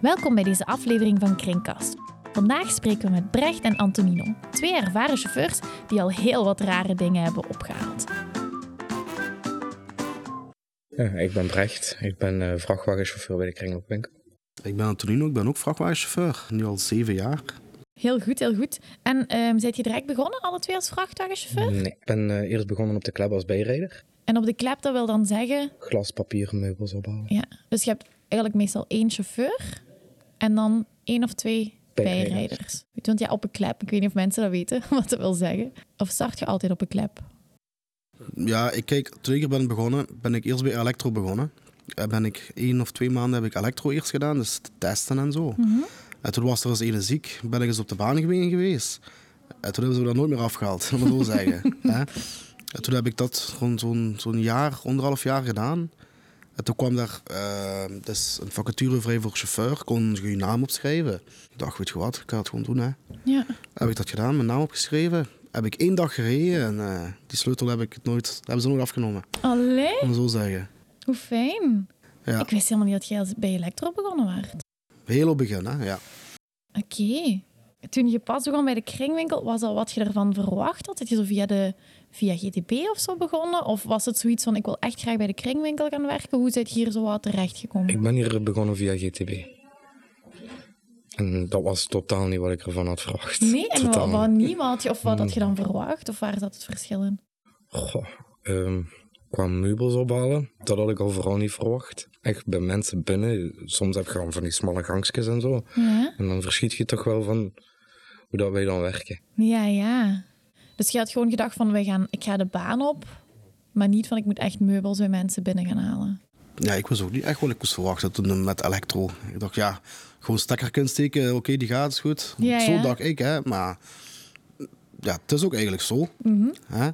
Welkom bij deze aflevering van Kringkast. Vandaag spreken we met Brecht en Antonino, twee ervaren chauffeurs die al heel wat rare dingen hebben opgehaald. Ja, ik ben Brecht. Ik ben uh, vrachtwagenchauffeur bij de Kringloopwinkel. Ik ben Antonino, ik ben ook vrachtwagenchauffeur. Nu al zeven jaar. Heel goed, heel goed. En um, zijt je direct begonnen, alle twee als vrachtwagenchauffeur? Nee, ik ben uh, eerst begonnen op de klep als bijrijder. En op de klep, dat wil dan zeggen? Glas, papier, meubels opbouwen. Ja, dus je hebt eigenlijk meestal één chauffeur en dan één of twee bijrijders. bijrijders. Want ja, op een klep, ik weet niet of mensen dat weten, wat dat wil zeggen. Of start je altijd op een klep? Ja, ik kijk, toen ik ben begonnen, ben ik eerst bij elektro begonnen. En ben ik één of twee maanden heb ik elektro eerst gedaan, dus testen en zo. Mm -hmm. En toen was er eens ene ziek, ben ik eens op de baan geweest. En toen hebben ze dat nooit meer afgehaald, om het zo zeggen. En toen heb ik dat gewoon zo'n zo'n jaar, anderhalf jaar gedaan. En toen kwam daar uh, dus een vacature vrij voor chauffeur, kon je naam opschrijven. Ik dacht, weet je wat, ik ga het gewoon doen. Hè. Ja. Heb ik dat gedaan, mijn naam opgeschreven. Heb ik één dag gereden en uh, die sleutel heb ik nooit, hebben ze nooit afgenomen. Allee? Om zo zeggen. Hoe fijn. Ja. Ik wist helemaal niet dat jij bij Elektro begonnen werd. Heel op begin, hè, ja. Oké. Okay. Toen je pas begon bij de kringwinkel, was dat wat je ervan verwacht had? Dat je zo via, de, via GTB of zo begonnen? Of was het zoiets van, ik wil echt graag bij de kringwinkel gaan werken? Hoe zit je hier zo wat terechtgekomen? Ik ben hier begonnen via GTB. En dat was totaal niet wat ik ervan had verwacht. Nee, en wat, wat niet? Wat had je, of wat had je dan verwacht? Of waar zat het verschil in? Goh, um, qua meubels ophalen, dat had ik al vooral niet verwacht. Echt bij mensen binnen, soms heb je gewoon van die smalle gangstjes en zo. Ja. En dan verschiet je toch wel van hoe dat wij dan werken. Ja, ja. Dus je had gewoon gedacht van, wij gaan, ik ga de baan op, maar niet van, ik moet echt meubels bij mensen binnen gaan halen. Ja, ik was ook niet echt wat ik moest verwachten toen met elektro. Ik dacht, ja, gewoon stekker kunnen steken, oké, okay, die gaat, is goed. Ja, zo ja. dacht ik, hè. Maar ja, het is ook eigenlijk zo. -hmm. hè?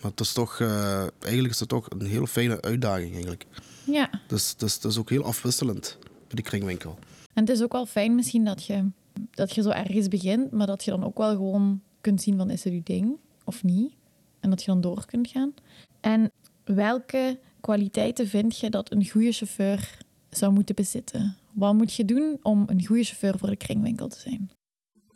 Maar het is toch, uh, eigenlijk is het toch een hele fijne uitdaging eigenlijk. Ja. Dus het is, het is ook heel afwisselend bij de kringwinkel. En het is ook wel fijn misschien dat je, dat je zo ergens begint, maar dat je dan ook wel gewoon kunt zien van is het uw ding of niet. En dat je dan door kunt gaan. En welke kwaliteiten vind je dat een goede chauffeur zou moeten bezitten? Wat moet je doen om een goede chauffeur voor de kringwinkel te zijn?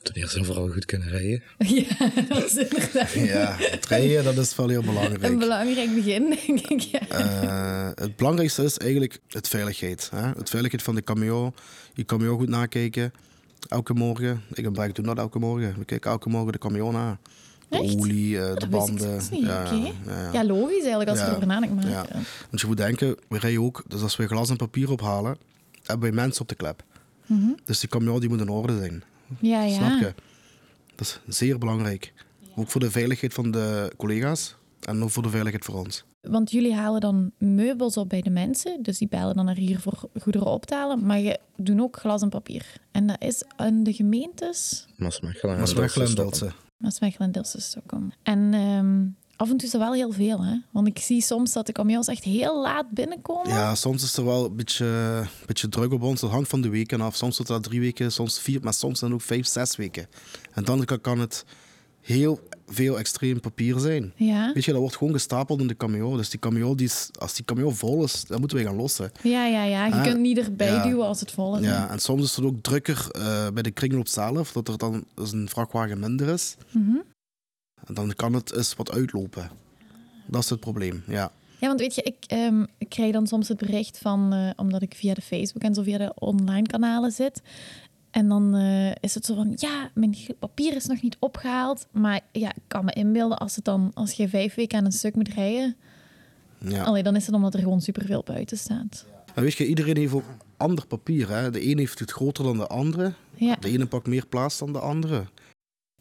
Ten eerste en vooral goed kunnen rijden. Ja, dat is inderdaad. Ja, het rijden dat is wel heel belangrijk. Een belangrijk begin, denk ik. Ja. Uh, het belangrijkste is eigenlijk het veiligheid. Hè? Het veiligheid van de camion. Je camion goed nakijken. Elke morgen. Ik en Brek doen dat elke morgen. We kijken elke morgen de camion na. De Echt? olie, uh, de banden. Niet. Ja, Okay. ja, ja, logisch eigenlijk als je erover nadenkt. Maar, Ja. Want je moet denken, we rijden ook, dus als we glas en papier ophalen, hebben we mensen op de klep. Mhm. Dus die camion die moet in orde zijn. ja, ja. Snap je? Dat is zeer belangrijk. Ook voor de veiligheid van de collega's en ook voor de veiligheid voor ons. Want jullie halen dan meubels op bij de mensen, dus die bellen dan naar hier voor goederen op te halen. Maar je doet ook glas en papier. En dat is aan de gemeentes Maasmechelen. En Delft. Deltse. Maasmechelen en Dilsen Stockholm. En ehm, af en toe is dat wel heel veel, hè? Want ik zie soms dat de camions echt heel laat binnenkomen. Ja, soms is er wel een beetje, een beetje druk op ons. Dat hangt van de weken af. Soms zit dat drie weken, soms vier, maar soms dan ook vijf, zes weken. En dan kan- kan het heel veel extreem papier zijn. Ja, Weet je, dat wordt gewoon gestapeld in de camion. Dus die camion, die is, als die camion vol is, dan moeten we gaan lossen. ja, ja. ja. Je Ah, kunt niet erbij ja. duwen als het vol is. Ja, en soms is het ook drukker eh, bij de kringloop zelf, dat er dan dus een vrachtwagen minder is. Mhm. En dan kan het eens wat uitlopen. Dat is het probleem, ja. Ja, want weet je, ik, ehm, ik krijg dan soms het bericht van, eh, omdat ik via de Facebook en zo via de online kanalen zit. En dan eh, is het zo van, ja, mijn papier is nog niet opgehaald. Maar ja, ik kan me inbeelden als, het dan, als je vijf weken aan een stuk moet rijden. ja. Allee, dan is het omdat er gewoon superveel buiten staat. En weet je, iedereen heeft ook ander papier. Hè? De een heeft het groter dan de andere. Ja. De ene pakt meer plaats dan de andere.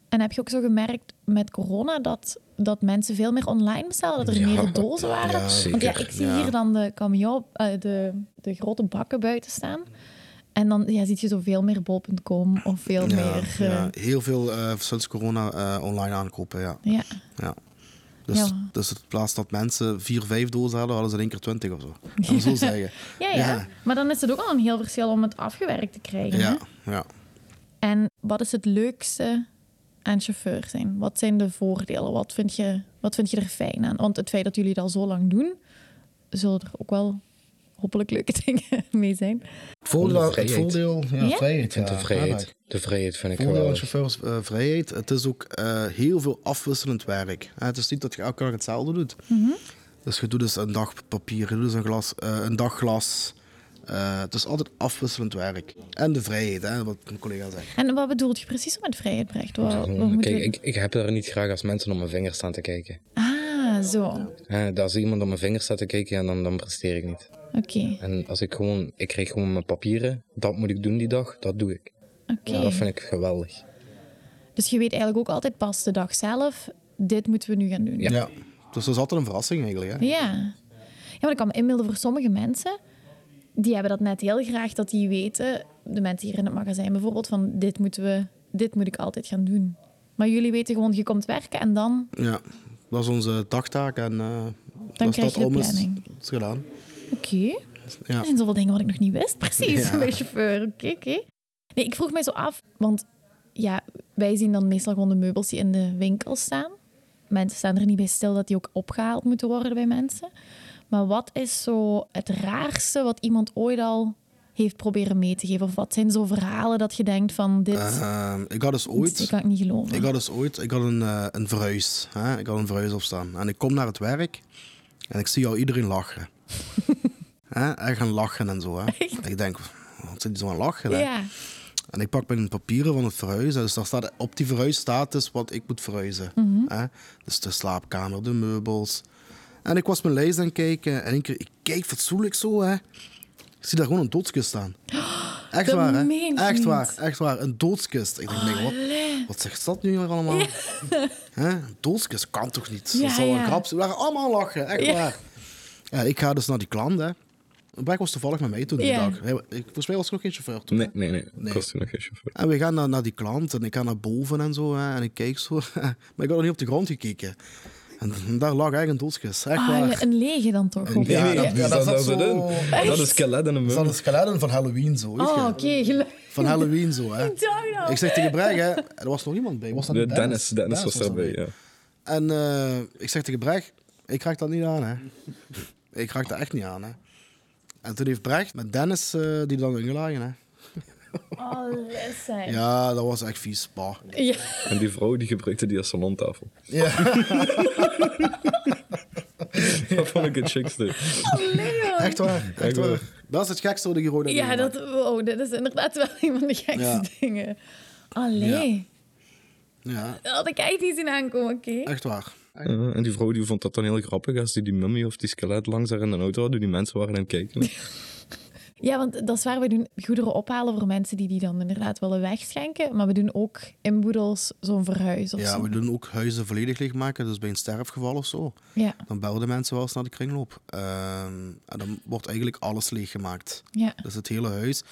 En heb je ook zo gemerkt met corona dat, dat mensen veel meer online bestellen? Dat er Ja, meer dozen waren? ja, Want ja, ik zie hier dan de camion, eh, de, de grote bakken buiten staan. En dan ja, zie je zoveel meer bol.com of veel Ja, meer... eh, ja, heel veel eh, sinds corona eh, online aankopen, ja. ja. ja. Dus, Ja. dus in plaats dat mensen vier, vijf dozen hadden, hadden ze in één keer twintig of zo. Kan zo zeggen. Ja, ja, Ja. Maar dan is het ook al een heel verschil om het afgewerkt te krijgen. Ja, Hè? ja. En wat is het leukste aan chauffeur zijn? Wat zijn de voordelen? Wat vind, je, wat vind je er fijn aan? Want het feit dat jullie dat al zo lang doen, zullen er ook wel hopelijk leuke dingen mee zijn. Het voordeel, het vrijheid. voordeel ja, Ja? vrijheid. Ik vind Ja, de vrijheid, ja, de vrijheid vind ik voordeel aan geweldig. chauffeurs eh, vrijheid. Het is ook eh, heel veel afwisselend werk. Hè, het is niet dat je elke dag hetzelfde doet. Dus je doet dus een dag papier, je doet dus een, glas, eh, een dag glas. Eh, het is altijd afwisselend werk. En de vrijheid, hè, wat mijn collega zegt. En wat bedoelt je precies met vrijheid, Brecht? Wat, wat moeten Kijk, ik, ik heb er niet graag als mensen op mijn vingers staan te kijken. Ah, zo. Oké. Hè, als iemand op mijn vingers staat te kijken, ja, dan, dan presteer ik niet. En als ik gewoon, ik krijg gewoon mijn papieren, dat moet ik doen die dag, dat doe ik. Oké. Ja, dat vind ik geweldig. Dus je weet eigenlijk ook altijd pas de dag zelf, dit moeten we nu gaan doen. Ja. Dus dat is altijd een verrassing eigenlijk. Hè. Ja. Ja, maar ik kan me inbeelden voor sommige mensen, die hebben dat net heel graag, dat die weten, de mensen hier in het magazijn bijvoorbeeld, van dit moeten we, dit moet ik altijd gaan doen. Maar jullie weten gewoon, je komt werken en dan, Ja, dat is onze dagtaak en eh dan als krijg dat je de om is, is gedaan. Oké. Ja. Er zijn zoveel dingen wat ik nog niet wist, precies, Ja. bij chauffeur. Oké, oké. Nee, ik vroeg mij zo af, want ja, wij zien dan meestal gewoon de meubels die in de winkel staan. Mensen staan er niet bij stil dat die ook opgehaald moeten worden bij mensen. Maar wat is zo het raarste wat iemand ooit al heeft proberen mee te geven? Of wat zijn zo verhalen dat je denkt van dit, Ehm, ik had dus dit ooit, kan ik niet geloven. ik had dus ooit, ik had een, eh, een verhuis. Hè? Ik had een verhuis opstaan. En ik kom naar het werk en ik zie al iedereen lachen. hè? Echt gaan lachen en zo. Hè? Ik denk, wat zit die zo aan lachen? Hè? ja, En ik pak mijn papieren van het verhuizen. Dus daar staat, op die verhuis staat dus wat ik moet verhuizen. Hè? Dus de slaapkamer, de meubels. En ik was mijn lijst aan het kijken. En ik, ik kijk fatsoenlijk zo. Hè? Ik zie daar gewoon een doodskist staan. Echt Dat waar, hè? Echt niet. waar, echt waar. Een doodskist. Ik denk, nee, wat, wat zegt dat nu allemaal? Hè? Een doodskist kan toch niet? Ja, dat ja. een grap zijn. We waren allemaal lachen, echt Ja. waar. Ja, ik ga dus naar die klant, hè. Brek was toevallig met mij toen die dag. Hij- ik, volgens mij was er nog geen chauffeur toen. Nee, nee, nee. Nee. Ik was nog geen chauffeur. En we gaan naar, naar die klant en ik ga naar boven en zo. Hè, en ik kijk zo. maar ik had nog niet op de grond gekeken. En daar lag eigenlijk een doodskist. Echt Ah, waar. een lege dan toch? ook? Ja, Nee, dat- dat, ja, dat, dat dat, zat dat, zo- dat, dat is skelet in een muur. zaten skeletten van Halloween zo. weet. Oh, oké. Van Halloween zo, hè. Ik zeg tegen Breg, hè. Er was nog iemand bij. Was dat De niet Dennis, Dennis was daarbij, ja. En eh, ik zeg tegen Brecht, ik raak dat niet aan, hè. Ik raak dat echt niet aan, hè. En toen heeft Brecht met Dennis eh, die dan ingelagen, hè. Oh, listen. Ja, dat was echt vies. Bah. Ja. En die vrouw die gebruikte die als salontafel. Ja. Dat vond ik het chicste. Echt waar, echt waar. waar. Dat is het gekste wat ik hier ooit heb Ja, dat, wow, dat is inderdaad wel een van de gekste Ja. dingen. Allee, Ja, dat had ik echt niet zien aankomen, oké. echt waar. Ja, en die vrouw die vond dat dan heel grappig als die die mummy of die skelet langs haar in de auto hadden. Die mensen waren aan het kijken. Ja, want dat is waar we doen goederen ophalen voor mensen die die dan inderdaad willen wegschenken. Maar we doen ook in boedels zo'n verhuis of Ja, zo. we doen ook huizen volledig leegmaken, dus bij een sterfgeval of zo. Ja, Dan bellen de mensen wel eens naar de kringloop. Ehm, en dan wordt eigenlijk alles leeggemaakt. ja. Dus het hele huis.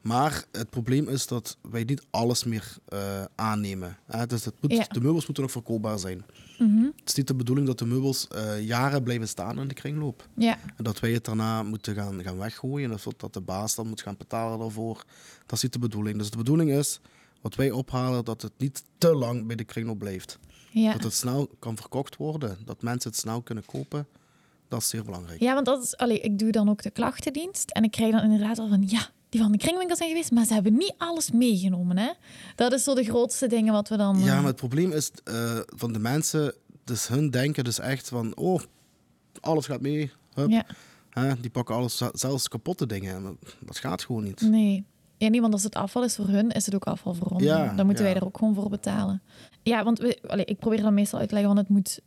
Maar het probleem is dat wij niet alles meer eh, aannemen. Hè? Dus het moet, Ja. de meubels moeten nog verkoopbaar zijn. Mhm. Het is niet de bedoeling dat de meubels eh, jaren blijven staan in de kringloop. ja. En dat wij het daarna moeten gaan, gaan weggooien. Of dat de baas dan moet gaan betalen daarvoor. Dat is niet de bedoeling. Dus de bedoeling is, wat wij ophalen, dat het niet te lang bij de kringloop blijft. Ja. Dat het snel kan verkocht worden. Dat mensen het snel kunnen kopen. Dat is zeer belangrijk. ja, want dat is, allee, ik doe dan ook de klachtendienst. En ik krijg dan inderdaad al van, ja, die van de kringwinkel zijn geweest, maar ze hebben niet alles meegenomen. Hè? Dat is zo de grootste dingen wat we dan... Ja, eh, maar het probleem is eh, van de mensen, dus hun denken dus echt van, oh, alles gaat mee. Hup. Ja, die pakken alles, zelfs kapotte dingen. En dat- gaat gewoon niet. nee. Ja, nee, want als het afval is voor hun, is het ook afval voor ons. Ja, dan moeten ja. wij er ook gewoon voor betalen. Ja, want we, ik probeer dan meestal uit te leggen, want het moet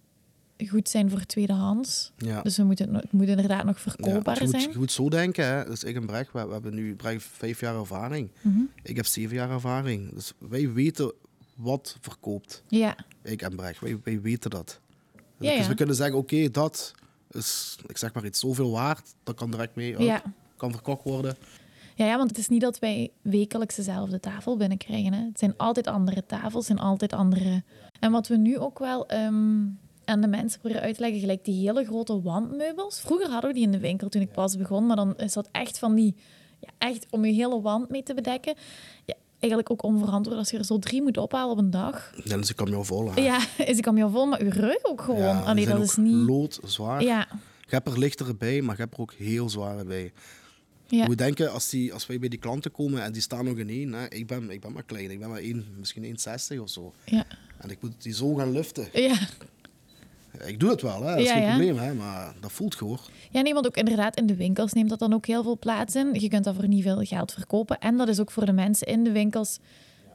goed zijn voor tweedehands. Ja. Dus we moeten, het moet inderdaad nog Ja, verkoopbaar je, moet, zijn. je moet zo denken, hè. dus ik en Brecht, we, we hebben nu Brecht vijf jaar ervaring. Mhm. Ik heb zeven jaar ervaring. Dus wij weten wat verkoopt. Ja, Ik en Brecht, wij, wij weten dat. Dus, Ja, dus ja. we kunnen zeggen, oké, dat is, ik zeg maar iets, zoveel waard. Dat kan direct mee, ja. kan verkocht worden. Ja, ja, want het is niet dat wij wekelijks dezelfde tafel binnenkrijgen. Hè. Het zijn altijd andere tafels en altijd andere... En wat we nu ook wel ehm, aan de mensen proberen uit te leggen, gelijk die hele grote wandmeubels. Vroeger hadden we die in de winkel toen ik pas begon, maar dan is dat echt van die... Ja, echt om je hele wand mee te bedekken. Ja, eigenlijk ook onverantwoord als je er zo drie moet ophalen op een dag. Dan is ik kan jou vol. hè. Ja, is ik al jou vol, maar uw rug ook gewoon. Ja, Allee, dat is niet... loodzwaar. Ja, Je Je hebt er lichtere bij, maar je hebt er ook heel zware bij. Ja. Je moet denken, als, die, als wij bij die klanten komen en die staan nog in één, hè, ik, ben, ik ben maar klein, ik ben maar één, misschien 1,60 of zo. Ja. En ik moet die zo gaan liften. Ja. Ik doe het wel, hè. dat is Ja, geen ja. probleem, hè, maar dat voelt gewoon. ja, nee, want ook inderdaad in de winkels neemt dat dan ook heel veel plaats in. Je kunt dat voor niet veel geld verkopen. En dat is ook voor de mensen in de winkels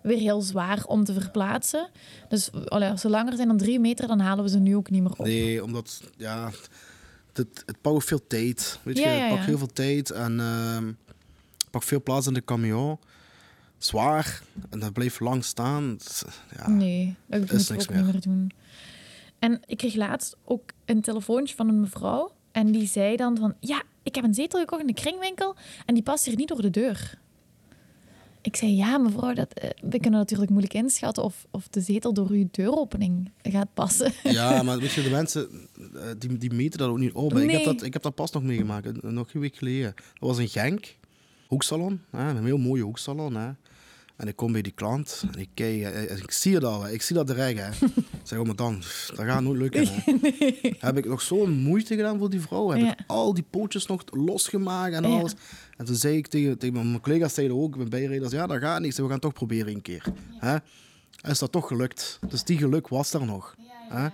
weer heel zwaar om te verplaatsen. Dus allee, als ze langer zijn dan drie meter, dan halen we ze nu ook niet meer op. Nee, omdat, ja, het, het pakt veel tijd. Weet je, Ja, het pakt heel veel tijd en het pakt veel plaats in de camion. Zwaar en dat blijft lang staan. Ja. Nee, dat is niks ook niet meer. meer doen. En ik kreeg laatst ook een telefoontje van een mevrouw. En die zei dan van... Ja, ik heb een zetel gekocht in de kringwinkel. En die past hier niet door de deur. Ik zei, ja mevrouw, dat, eh, we kunnen natuurlijk moeilijk inschatten... Of, of de zetel door uw deuropening gaat passen. Ja, maar weet je, de mensen eh, die, die meten dat ook niet op. Ik, heb dat, ik heb dat pas nog meegemaakt, eh, nog een week geleden. Dat was in Genk, hoeksalon, hè, een heel mooie hoeksalon. Hè. En ik kom bij die klant en ik kijk, en ik zie het al, hè, ik zie dat. Hè. Zeg, oh, maar dan, dat gaat nooit lukken. Heb ik nog zo'n moeite gedaan voor die vrouw? Heb Ja. ik al die pootjes nog losgemaakt en Ja. alles? En toen zei ik tegen, tegen mijn collega's, zeiden ook, mijn bijreders, ja, dat gaat niet. Zei, we gaan toch proberen een keer. Hè? En is dat toch gelukt. Dus die geluk was er nog. Hè?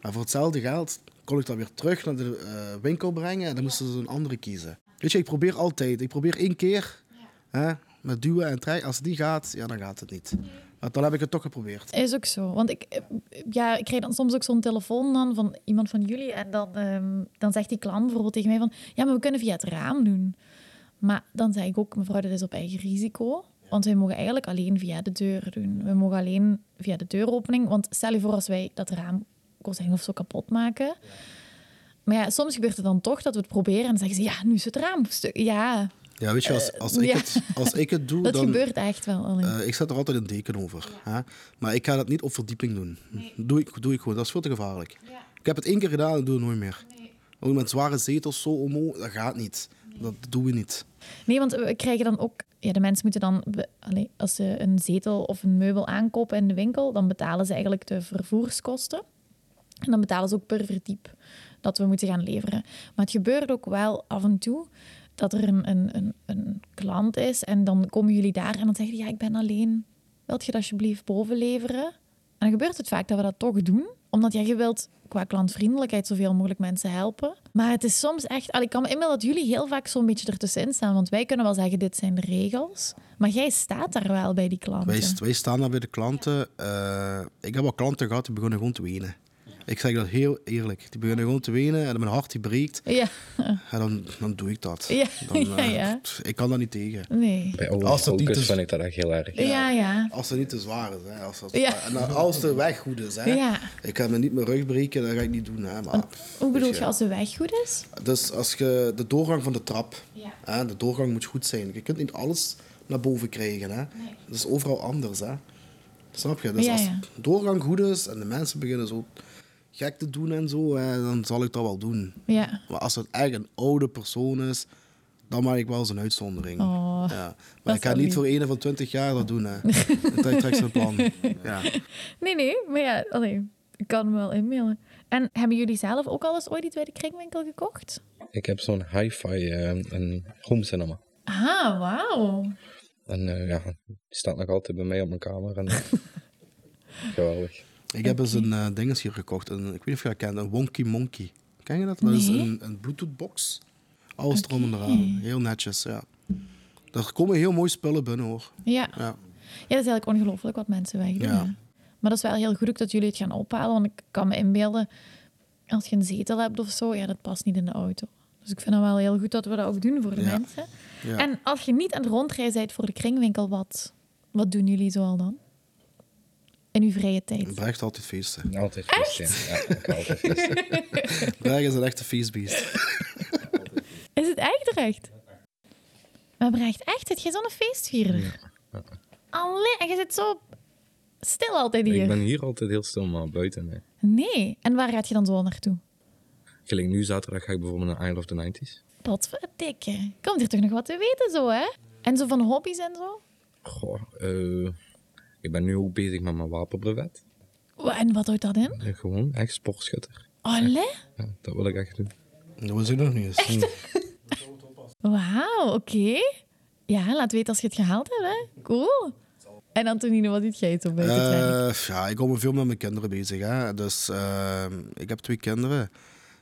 Maar voor hetzelfde geld kon ik dat weer terug naar de eh, winkel brengen en dan moesten ze een andere kiezen. Weet je, ik probeer altijd. Ik probeer één keer hè, met duwen en trekken. Als niet gaat, ja, dan gaat het niet. Dan heb ik het toch geprobeerd. Is ook zo. Want ik, ja, ik krijg dan soms ook zo'n telefoon dan van iemand van jullie. En dan, ehm, dan zegt die klant bijvoorbeeld tegen mij van... Ja, maar we kunnen via het raam doen. Maar dan zeg ik ook, mevrouw, dat is op eigen risico. Want wij mogen eigenlijk alleen via de deur doen. We mogen alleen via de deuropening. Want stel je voor als wij dat raam kozijn of zo kapot maken. Maar ja, soms gebeurt het dan toch dat we het proberen. En dan zeggen ze, ja, nu is het raam stuk. Ja, Ja, weet je, als, als, ik, ja. het, als ik het doe, dat dan... gebeurt echt wel. Eh, ik zet er altijd een deken over. Hè? Maar ik ga dat niet op verdieping doen. Doe, ik, doe ik gewoon. Dat is veel te gevaarlijk. Ik heb het één keer gedaan en doe het nooit meer. Ook met zware zetels zo omhoog, dat gaat niet. Dat doen we niet. Nee, want we krijgen dan ook... Ja, de mensen moeten dan... als ze een zetel of een meubel aankopen in de winkel, dan betalen ze eigenlijk de vervoerskosten. En dan betalen ze ook per verdiep dat we moeten gaan leveren. Maar het gebeurt ook wel af en toe dat er een, een, een, een klant is en dan komen jullie daar en dan zeggen die, ja, ik ben alleen. Wilt je dat alsjeblieft boven leveren? En dan gebeurt het vaak dat we dat toch doen. Omdat ja, je wilt qua klantvriendelijkheid zoveel mogelijk mensen helpen. Maar het is soms echt... allee, Ik kan me inbeelden dat jullie heel vaak zo'n beetje ertussenin staan. Want wij kunnen wel zeggen, dit zijn de regels. Maar jij staat daar wel bij die klanten. Wij, wij staan daar bij de klanten. Eh, ik heb al klanten gehad die begonnen gewoon te wenen. Ik zeg dat heel eerlijk. Die beginnen gewoon te wenen en mijn hart die breekt. Ja, En dan, dan doe ik dat. Ja, Dan, ja, eh, ja. pff, Ik kan dat niet tegen. nee. Bij Als het niet is- vind ik dat echt heel erg. Ja, ja. Als het niet te zwaar is. Hè. Als, dat, Ja. En als de weg goed is. Hè. Ja. Ik ga me niet mijn rug breken, dat ga ik niet doen. Hè. Maar, Hoe bedoel je als de weg goed is? Dus als je de doorgang van de trap, Ja. hè, de doorgang moet goed zijn. Je kunt niet alles naar boven krijgen. Hè. Dat is overal anders. Hè. Snap je? Dus Ja, als ja. de doorgang goed is en de mensen beginnen zo gek te doen en zo, hè, dan zal ik dat wel doen. Ja. Maar als het echt een oude persoon is, dan maak ik wel eens een uitzondering. Oh, ja. dat Maar ik ga niet lief. voor een van 20 jaar dat doen. Hè. Ik trek trek zo'n plan. Ja. Nee, nee. Maar ja, ik kan me wel inmailen. En hebben jullie zelf ook al eens ooit iets bij de kringwinkel gekocht? Ik heb zo'n hi-fi een home cinema. Ah, wauw. En eh, ja, die staat nog altijd bij mij op mijn kamer. En, geweldig. Ik heb eens een uh, dinges hier gekocht. Een, ik weet niet of je dat kent, een Wonky Monkey. Ken je dat? Dat is een, een Bluetooth box. Alles erom en eraan. Heel netjes, ja. Er komen heel mooie spullen binnen hoor. Ja. Ja. ja, dat is eigenlijk ongelooflijk wat mensen wegdoen. Ja. Maar dat is wel heel goed dat jullie het gaan ophalen. Want ik kan me inbeelden, als je een zetel hebt of zo, ja, dat past niet in de auto. Dus ik vind het wel heel goed dat we dat ook doen voor de Ja. mensen. Ja. En als je niet aan het rondreizen bent voor de kringwinkel, wat, wat doen jullie zoal dan? In uw vrije tijd? Brecht altijd feesten. Altijd feesten. Ja, ik hou altijd feesten. Brecht is een echte feestbeest. Is het echt recht? Maar Brecht, echt? Zit jij zo'n feestvierder? Allee, en je zit zo stil altijd Ik hier. ben hier altijd heel stil, maar buiten. Nee. Nee. En waar gaat je dan zo naartoe? Gelijk nu zaterdag ga ik bijvoorbeeld naar Isle of the 90s. Wat verdikke. Komt hier toch nog wat te weten zo, hè? En zo van hobby's en zo? Goh, eh, ik ben nu ook bezig met mijn wapenbrevet. Wa- En wat houdt dat in? Gewoon echt sportschutter. Allee? Ja, dat wil ik echt doen. Dat was ik nog niet eens. Hm. Wauw, oké. Ja, laat weten als je het gehaald hebt, hè. Cool. En Antonino, wat doet jij zo bij? Eh, ja, ik hou me veel met mijn kinderen bezig. Hè. Dus eh, ik heb twee kinderen.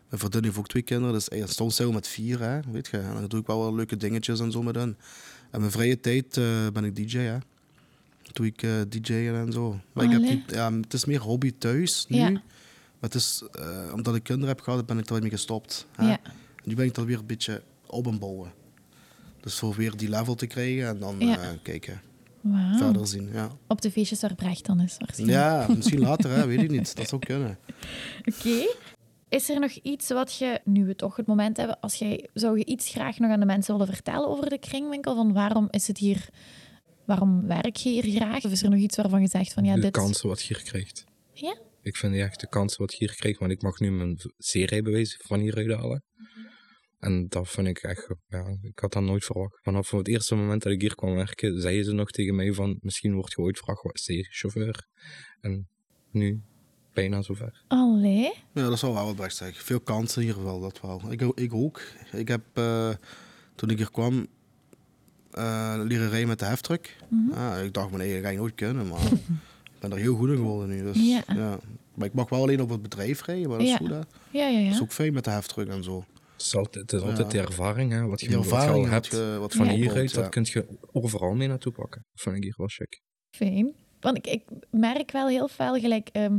Mijn vriendin heeft ook twee kinderen. Dus eh, soms zijn we met vier, hè, weet je. En dan doe ik wel wel leuke dingetjes en zo met hen. En mijn vrije tijd eh, ben ik DJ, hè. Doe ik eh DJ'en en zo. Maar ik heb Allee. niet, ja, het is meer hobby thuis nu. Ja. Maar het is, eh, omdat ik kinderen heb gehad, ben ik er weer mee gestopt. Hè. Ja. Nu ben ik dat weer een beetje op en bouwen. Dus voor weer die level te krijgen en dan eh, kijken, Wauw. verder zien. Ja. Op de feestjes waar Brecht dan is, waarschijnlijk. Ja, misschien later, hè, weet ik niet. Dat zou kunnen. Oké. Is er nog iets wat je, nu we toch het moment hebben, als jij, zou je iets graag nog aan de mensen willen vertellen over de kringwinkel? Van waarom is het hier, waarom werk je hier graag? Of is er nog iets waarvan je zegt van ja, de dit... kansen wat je hier krijgt. Ja? Ik vind echt de kansen wat je hier krijgt, want ik mag nu mijn C-rijbewijs van hieruit halen. En dat vind ik echt, ja, ik had dat nooit verwacht. Vanaf het eerste moment dat ik hier kwam werken, zeiden ze nog tegen mij van, misschien word je ooit vrachtwagenchauffeur. En nu, bijna zover. Allee. Ja, dat zou wel wat best zeggen. Veel kansen hier wel, dat wel. Ik, ik ook. Ik heb, eh, toen ik hier kwam, leren rijden met de heftruck. ja, ik dacht, nee, dat ga ik nooit kunnen, maar ik ben er heel goed in geworden nu. Dus, Ja. ja. Maar ik mag wel alleen op het bedrijf rijden, maar dat is Ja. goed, hè. Ja, ja, ja. Dat is ook fijn met de heftruck en zo. Het is altijd, het is altijd de ervaring, hè, wat je, Die wat je al ervaring hebt. wat je, wat Van je hieruit, dat kun je overal mee naartoe pakken. Dat vind ik hier wel chic. Fijn. Want ik, ik merk wel heel veel, gelijk... ehm,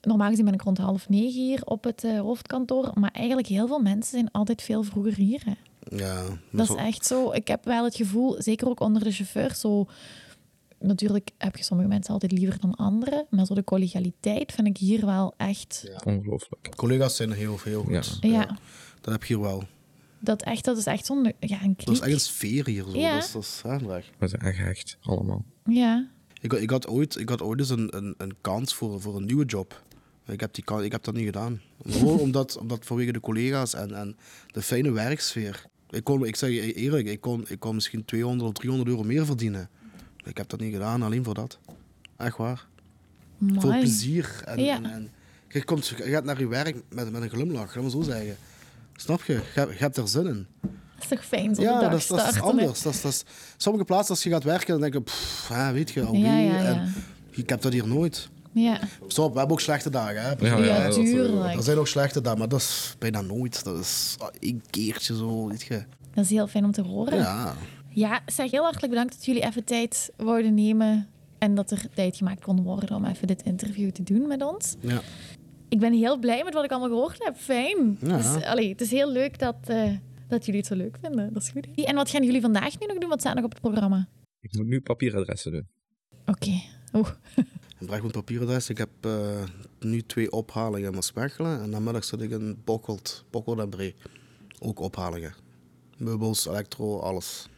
normaal gezien ben ik rond half negen hier op het eh, hoofdkantoor, maar eigenlijk heel veel mensen zijn altijd veel vroeger hier. Hè. Ja, Dat is echt zo. Ik heb wel het gevoel, zeker ook onder de chauffeurs, zo... Natuurlijk heb je sommige mensen altijd liever dan anderen, maar zo de collegialiteit vind ik hier wel echt... Ongelooflijk. Collega's zijn heel, heel goed. Ja. Ja, Dat heb je hier wel. dat, echt, dat is echt zo'n... Ja, een Dat is echt een sfeer hier. Zo. Ja. Dat is, dat is aanleg. We zijn echt echt, allemaal. Ja, Ik, ik, had ooit, ik had ooit eens een, een, een kans voor, voor een nieuwe job. Ik heb, die, ik heb dat niet gedaan. Gewoon omdat, omdat vanwege de collega's en, en de fijne werksfeer. Ik, kon, ik zeg je eerlijk, ik kon, ik kon misschien 200 of 300 euro meer verdienen. Ik heb dat niet gedaan, alleen voor dat. Echt waar. Voor mooi. plezier. En, Ja. en, en je, komt, je gaat naar je werk met, met een glimlach, laat me zo zeggen. Snap je? Je, hebt- je hebt er zin in. Dat is toch fijn, zo de Ja, dag dat, is- dat is anders. Dat is, dat is, sommige plaatsen, als je gaat werken, dan denk je, pff, weet je, alweer. Ja, ja, ja. En ik heb dat hier nooit. Ja, Stop, we hebben ook slechte dagen. Hè? Ja, ja, tuurlijk. Er zijn ook slechte dagen, maar dat is bijna nooit. Dat is ah, één keertje zo, weet je. Dat is heel fijn om te horen. Ja. Ja, zeg heel hartelijk bedankt dat jullie even tijd wouden nemen en dat er tijd gemaakt kon worden om even dit interview te doen met ons. ja. Ik ben heel blij met wat ik allemaal gehoord heb. Fijn. Ja. Dus, allee, het is heel leuk dat, eh, dat jullie het zo leuk vinden. Dat is goed. En wat gaan jullie vandaag nu nog doen? Wat staat nog op het programma? Ik moet nu papieradressen doen. Oké. Een Brechtmond papieradres. Ik heb eh, nu twee ophalingen in Maaspechelen. En namiddag zit ik in Bokkeld, Bokkeld en Bree. Ook ophalingen. Meubels, elektro, alles.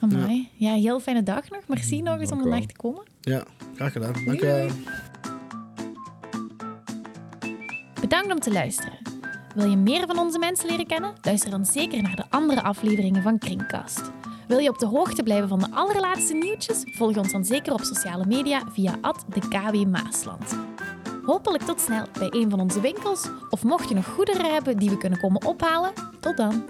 Amai. Ja. heel fijne dag nog. Merci nog eens om Dank u vandaag te komen. Ja, graag gedaan. Dank je. Bedankt om te luisteren. Wil je meer van onze mensen leren kennen? Luister dan zeker naar de andere afleveringen van Kringkast. Wil je op de hoogte blijven van de allerlaatste nieuwtjes? Volg ons dan zeker op sociale media via de KW Maasland. Hopelijk tot snel bij een van onze winkels. Of mocht je nog goederen hebben die we kunnen komen ophalen, tot dan.